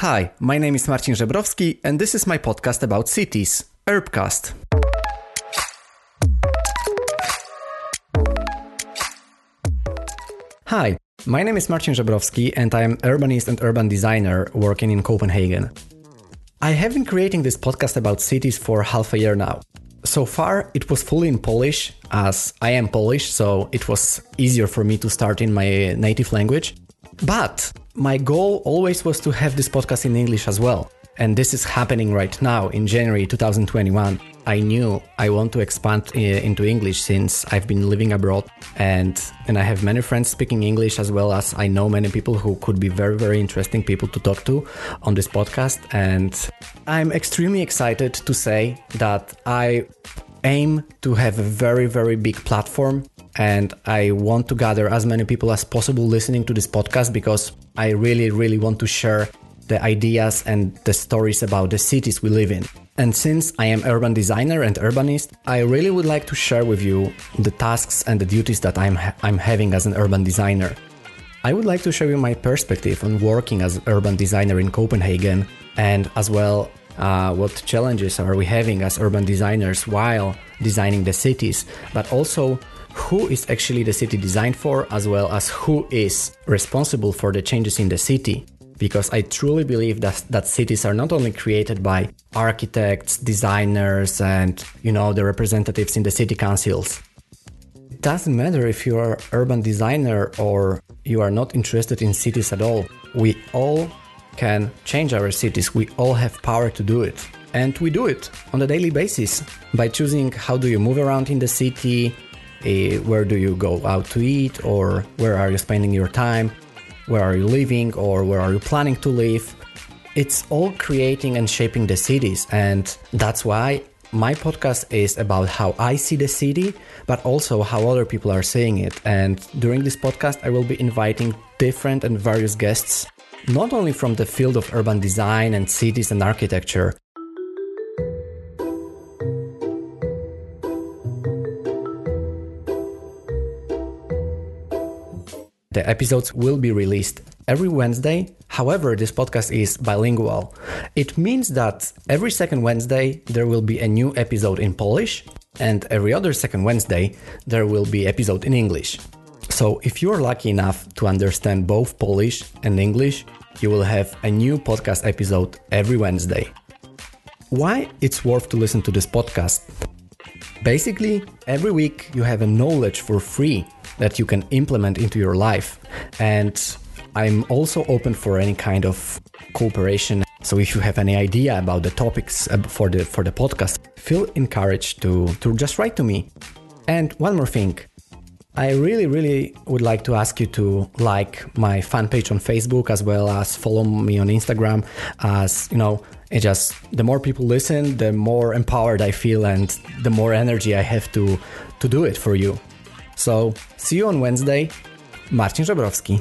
Hi, my name is Marcin Żebrowski, and this is my podcast about cities, Urbcast. Hi, my name is Marcin Żebrowski, and I am urbanist and urban designer working in Copenhagen. I have been creating this podcast about cities for half a year now. So far, it was fully in Polish, as I am Polish, so it was easier for me to start in my native language. But my goal always was to have this podcast in English as well. And this is happening right now in January 2021. I knew I want to expand uh, into English since I've been living abroad and and I have many friends speaking English as well as I know many people who could be very very interesting people to talk to on this podcast and I'm extremely excited to say that I aim to have a very very big platform and I want to gather as many people as possible listening to this podcast because I really, really want to share the ideas and the stories about the cities we live in. And since I am urban designer and urbanist, I really would like to share with you the tasks and the duties that I'm ha- I'm having as an urban designer. I would like to show you my perspective on working as urban designer in Copenhagen and as well uh, what challenges are we having as urban designers while designing the cities, but also who is actually the city designed for, as well as who is responsible for the changes in the city. Because I truly believe that, that cities are not only created by architects, designers, and you know the representatives in the city councils. It doesn't matter if you are urban designer or you are not interested in cities at all. We all can change our cities. We all have power to do it. And we do it on a daily basis by choosing how do you move around in the city, Eh, where do you go out to eat? Or where are you spending your time? Where are you living? Or where are you planning to live? It's all creating and shaping the cities. And that's why my podcast is about how I see the city, but also how other people are seeing it. And during this podcast, I will be inviting different and various guests, not only from the field of urban design and cities and architecture, The episodes will be released every Wednesday. However, this podcast is bilingual. It means that every second Wednesday there will be a new episode in Polish, and every other second Wednesday there will be episode in English. So if you're lucky enough to understand both Polish and English, you will have a new podcast episode every Wednesday. Why it's worth to listen to this podcast? Basically, every week you have a knowledge for free that you can implement into your life. And I'm also open for any kind of cooperation. So if you have any idea about the topics uh, for the for the podcast, feel encouraged to to just write to me. And one more thing. I really, really would like to ask you to like my fan page on Facebook as well as follow me on Instagram. As you know, it just the more people listen, the more empowered I feel, and the more energy I have to to do it for you. So, see you on Wednesday. Marcin Żebrowski.